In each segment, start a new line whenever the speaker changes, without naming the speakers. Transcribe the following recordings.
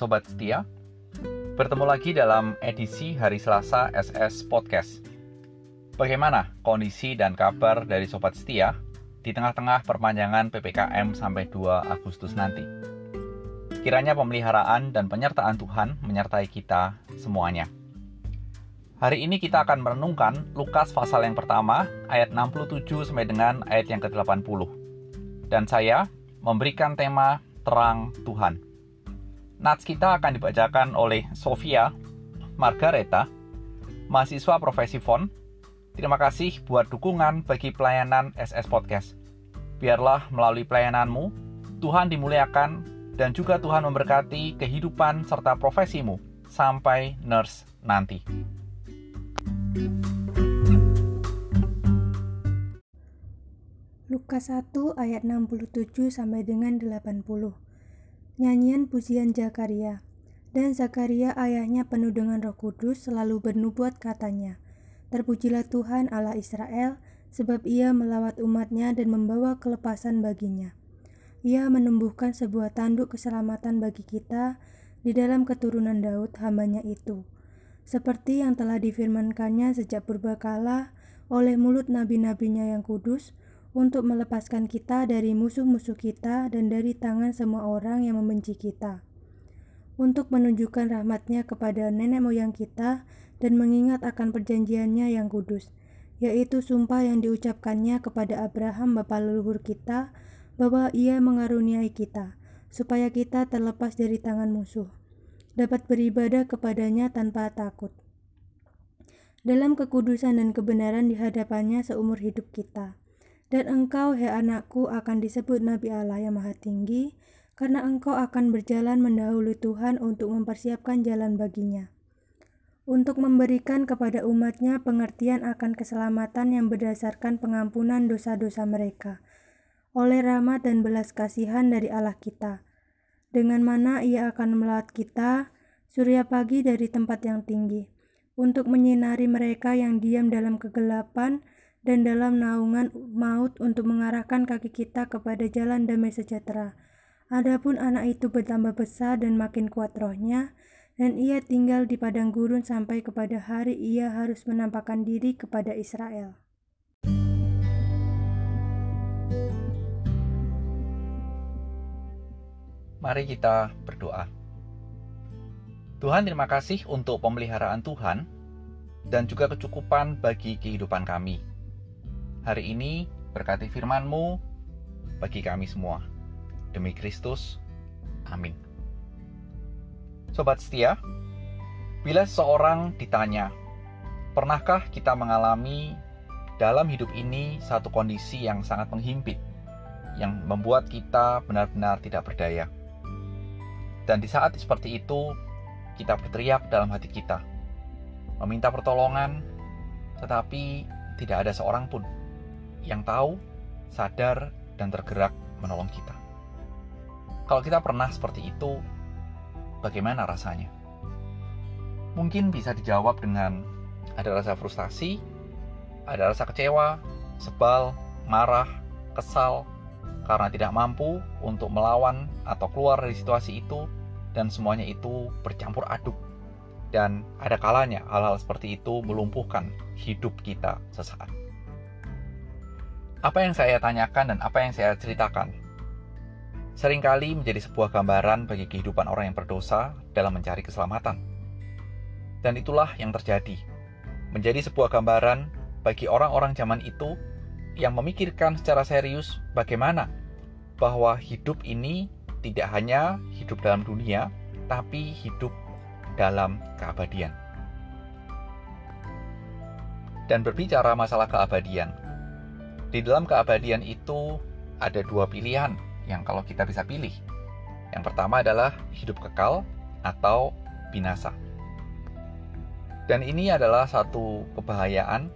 Sobat Setia. Bertemu lagi dalam edisi hari Selasa SS Podcast. Bagaimana kondisi dan kabar dari Sobat Setia di tengah-tengah perpanjangan PPKM sampai 2 Agustus nanti? Kiranya pemeliharaan dan penyertaan Tuhan menyertai kita semuanya. Hari ini kita akan merenungkan Lukas pasal yang pertama ayat 67 sampai dengan ayat yang ke-80. Dan saya memberikan tema Terang Tuhan. Nats kita akan dibacakan oleh Sofia Margareta, mahasiswa profesi FON. Terima kasih buat dukungan bagi pelayanan SS Podcast. Biarlah melalui pelayananmu, Tuhan dimuliakan dan juga Tuhan memberkati kehidupan serta profesimu sampai nurse nanti.
Lukas 1 ayat 67 sampai dengan 80. Nyanyian pujian Zakaria. Dan Zakaria ayahnya penuh dengan roh kudus selalu bernubuat katanya, Terpujilah Tuhan Allah Israel, sebab ia melawat umatnya dan membawa kelepasan baginya. Ia menumbuhkan sebuah tanduk keselamatan bagi kita di dalam keturunan Daud hambanya itu. Seperti yang telah difirmankannya sejak purbakala oleh mulut nabi-nabinya yang kudus, untuk melepaskan kita dari musuh-musuh kita dan dari tangan semua orang yang membenci kita, untuk menunjukkan rahmatnya kepada nenek moyang kita dan mengingat akan perjanjiannya yang kudus, yaitu sumpah yang diucapkannya kepada Abraham bapa leluhur kita, bahwa ia mengaruniai kita, supaya kita terlepas dari tangan musuh, dapat beribadah kepadanya tanpa takut. Dalam kekudusan dan kebenaran di hadapannya seumur hidup kita dan engkau, hai anakku, akan disebut Nabi Allah yang Maha Tinggi, karena engkau akan berjalan mendahului Tuhan untuk mempersiapkan jalan baginya. Untuk memberikan kepada umatnya pengertian akan keselamatan yang berdasarkan pengampunan dosa-dosa mereka, oleh rahmat dan belas kasihan dari Allah kita, dengan mana ia akan melawat kita, surya pagi dari tempat yang tinggi, untuk menyinari mereka yang diam dalam kegelapan, dan dalam naungan maut untuk mengarahkan kaki kita kepada jalan damai sejahtera. Adapun anak itu bertambah besar dan makin kuat rohnya, dan ia tinggal di padang gurun sampai kepada hari ia harus menampakkan diri kepada Israel.
Mari kita berdoa. Tuhan, terima kasih untuk pemeliharaan Tuhan dan juga kecukupan bagi kehidupan kami. Hari ini berkati firman-Mu bagi kami semua. Demi Kristus, amin. Sobat setia, bila seseorang ditanya, pernahkah kita mengalami dalam hidup ini satu kondisi yang sangat menghimpit, yang membuat kita benar-benar tidak berdaya? Dan di saat seperti itu, kita berteriak dalam hati kita, meminta pertolongan, tetapi tidak ada seorang pun yang tahu, sadar, dan tergerak menolong kita. Kalau kita pernah seperti itu, bagaimana rasanya? Mungkin bisa dijawab dengan ada rasa frustasi, ada rasa kecewa, sebal, marah, kesal, karena tidak mampu untuk melawan atau keluar dari situasi itu, dan semuanya itu bercampur aduk. Dan ada kalanya hal-hal seperti itu melumpuhkan hidup kita sesaat apa yang saya tanyakan dan apa yang saya ceritakan sering kali menjadi sebuah gambaran bagi kehidupan orang yang berdosa dalam mencari keselamatan. Dan itulah yang terjadi. Menjadi sebuah gambaran bagi orang-orang zaman itu yang memikirkan secara serius bagaimana bahwa hidup ini tidak hanya hidup dalam dunia, tapi hidup dalam keabadian. Dan berbicara masalah keabadian, di dalam keabadian itu ada dua pilihan yang kalau kita bisa pilih. Yang pertama adalah hidup kekal atau binasa. Dan ini adalah satu kebahayaan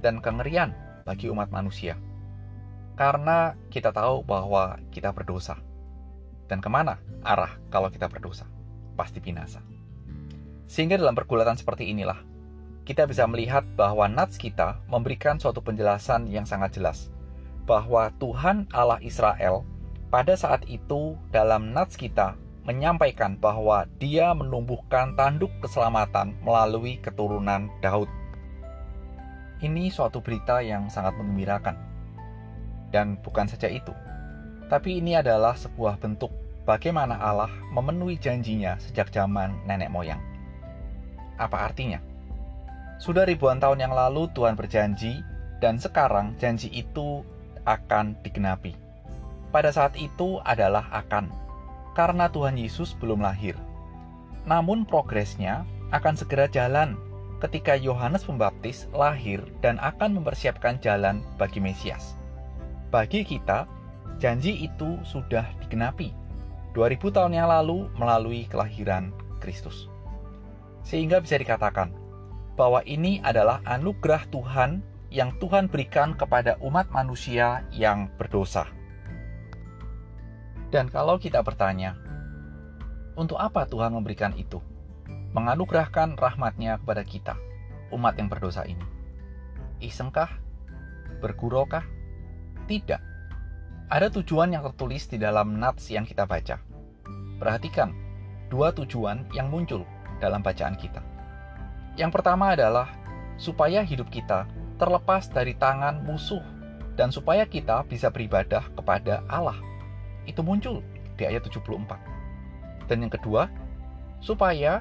dan kengerian bagi umat manusia. Karena kita tahu bahwa kita berdosa. Dan ke mana arah kalau kita berdosa? Pasti binasa. Sehingga dalam pergulatan seperti inilah, kita bisa melihat bahwa nats kita memberikan suatu penjelasan yang sangat jelas bahwa Tuhan Allah Israel pada saat itu dalam nats kita menyampaikan bahwa dia menumbuhkan tanduk keselamatan melalui keturunan Daud. Ini suatu berita yang sangat mengembirakan. Dan bukan saja itu, tapi ini adalah sebuah bentuk bagaimana Allah memenuhi janjinya sejak zaman nenek moyang. Apa artinya? Sudah ribuan tahun yang lalu Tuhan berjanji dan sekarang janji itu akan digenapi. Pada saat itu adalah akan, karena Tuhan Yesus belum lahir. Namun progresnya akan segera jalan ketika Yohanes Pembaptis lahir dan akan mempersiapkan jalan bagi Mesias. Bagi kita, janji itu sudah digenapi 2000 tahun yang lalu melalui kelahiran Kristus. Sehingga bisa dikatakan bahwa ini adalah anugerah Tuhan yang Tuhan berikan kepada umat manusia yang berdosa. Dan kalau kita bertanya, untuk apa Tuhan memberikan itu? menganugerahkan rahmatnya kepada kita, umat yang berdosa ini. Isengkah? Bergurokah? Tidak. Ada tujuan yang tertulis di dalam nats yang kita baca. Perhatikan, dua tujuan yang muncul dalam bacaan kita. Yang pertama adalah supaya hidup kita terlepas dari tangan musuh dan supaya kita bisa beribadah kepada Allah. Itu muncul di ayat 74. Dan yang kedua, supaya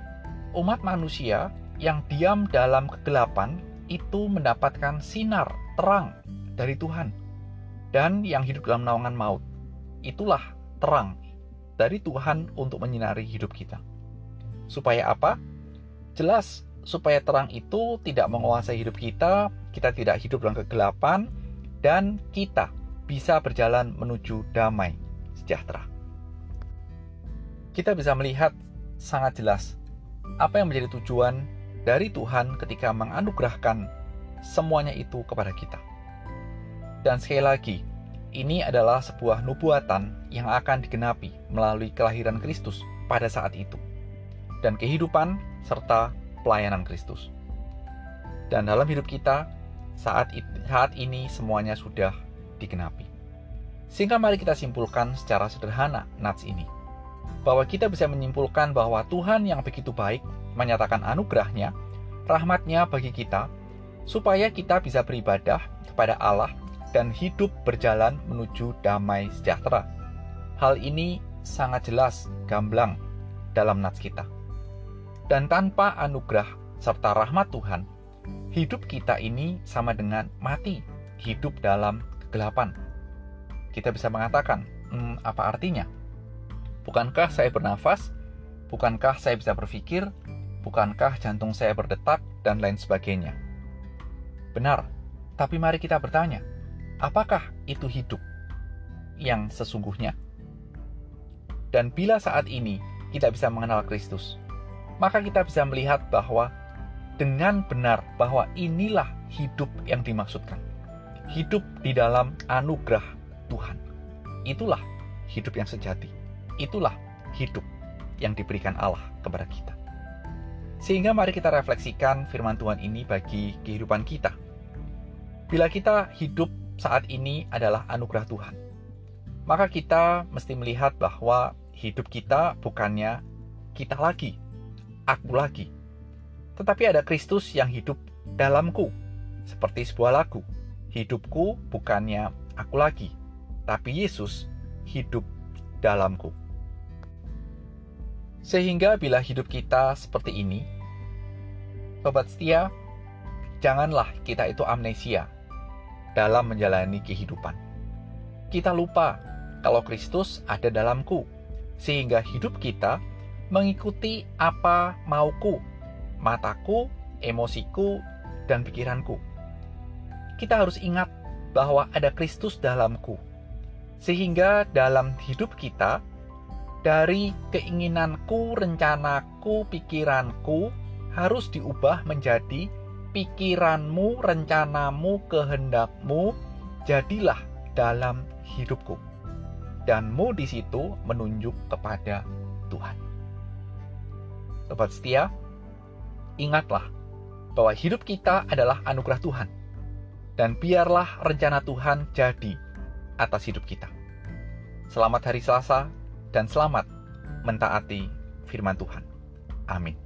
umat manusia yang diam dalam kegelapan itu mendapatkan sinar terang dari Tuhan. Dan yang hidup dalam naungan maut, itulah terang dari Tuhan untuk menyinari hidup kita. Supaya apa? Jelas, supaya terang itu tidak menguasai hidup kita, kita tidak hidup dalam kegelapan, dan kita bisa berjalan menuju damai sejahtera. Kita bisa melihat sangat jelas apa yang menjadi tujuan dari Tuhan ketika menganugerahkan semuanya itu kepada kita. Dan sekali lagi, ini adalah sebuah nubuatan yang akan digenapi melalui kelahiran Kristus pada saat itu, dan kehidupan serta pelayanan Kristus. Dan dalam hidup kita, saat, saat ini semuanya sudah digenapi. Sehingga mari kita simpulkan secara sederhana nats ini bahwa kita bisa menyimpulkan bahwa Tuhan yang begitu baik menyatakan anugerahnya, rahmatnya bagi kita, supaya kita bisa beribadah kepada Allah dan hidup berjalan menuju damai sejahtera. Hal ini sangat jelas, gamblang dalam nats kita. Dan tanpa anugerah serta rahmat Tuhan, hidup kita ini sama dengan mati, hidup dalam kegelapan. Kita bisa mengatakan, hmm, apa artinya? Bukankah saya bernafas? Bukankah saya bisa berpikir? Bukankah jantung saya berdetak? Dan lain sebagainya. Benar, tapi mari kita bertanya, apakah itu hidup yang sesungguhnya? Dan bila saat ini kita bisa mengenal Kristus, maka kita bisa melihat bahwa dengan benar bahwa inilah hidup yang dimaksudkan. Hidup di dalam anugerah Tuhan. Itulah hidup yang sejati. Itulah hidup yang diberikan Allah kepada kita. Sehingga mari kita refleksikan firman Tuhan ini bagi kehidupan kita. Bila kita hidup saat ini adalah anugerah Tuhan, maka kita mesti melihat bahwa hidup kita bukannya kita lagi, aku lagi, tetapi ada Kristus yang hidup dalamku, seperti sebuah lagu. Hidupku bukannya aku lagi, tapi Yesus hidup dalamku. Sehingga bila hidup kita seperti ini, sobat setia, janganlah kita itu amnesia dalam menjalani kehidupan. Kita lupa kalau Kristus ada dalamku, sehingga hidup kita mengikuti apa mauku, mataku, emosiku, dan pikiranku. Kita harus ingat bahwa ada Kristus dalamku, sehingga dalam hidup kita dari keinginanku, rencanaku, pikiranku harus diubah menjadi pikiranmu, rencanamu, kehendakmu, jadilah dalam hidupku. Danmu di situ menunjuk kepada Tuhan. Sobat setia, ingatlah bahwa hidup kita adalah anugerah Tuhan. Dan biarlah rencana Tuhan jadi atas hidup kita. Selamat hari Selasa, dan selamat mentaati firman Tuhan. Amin.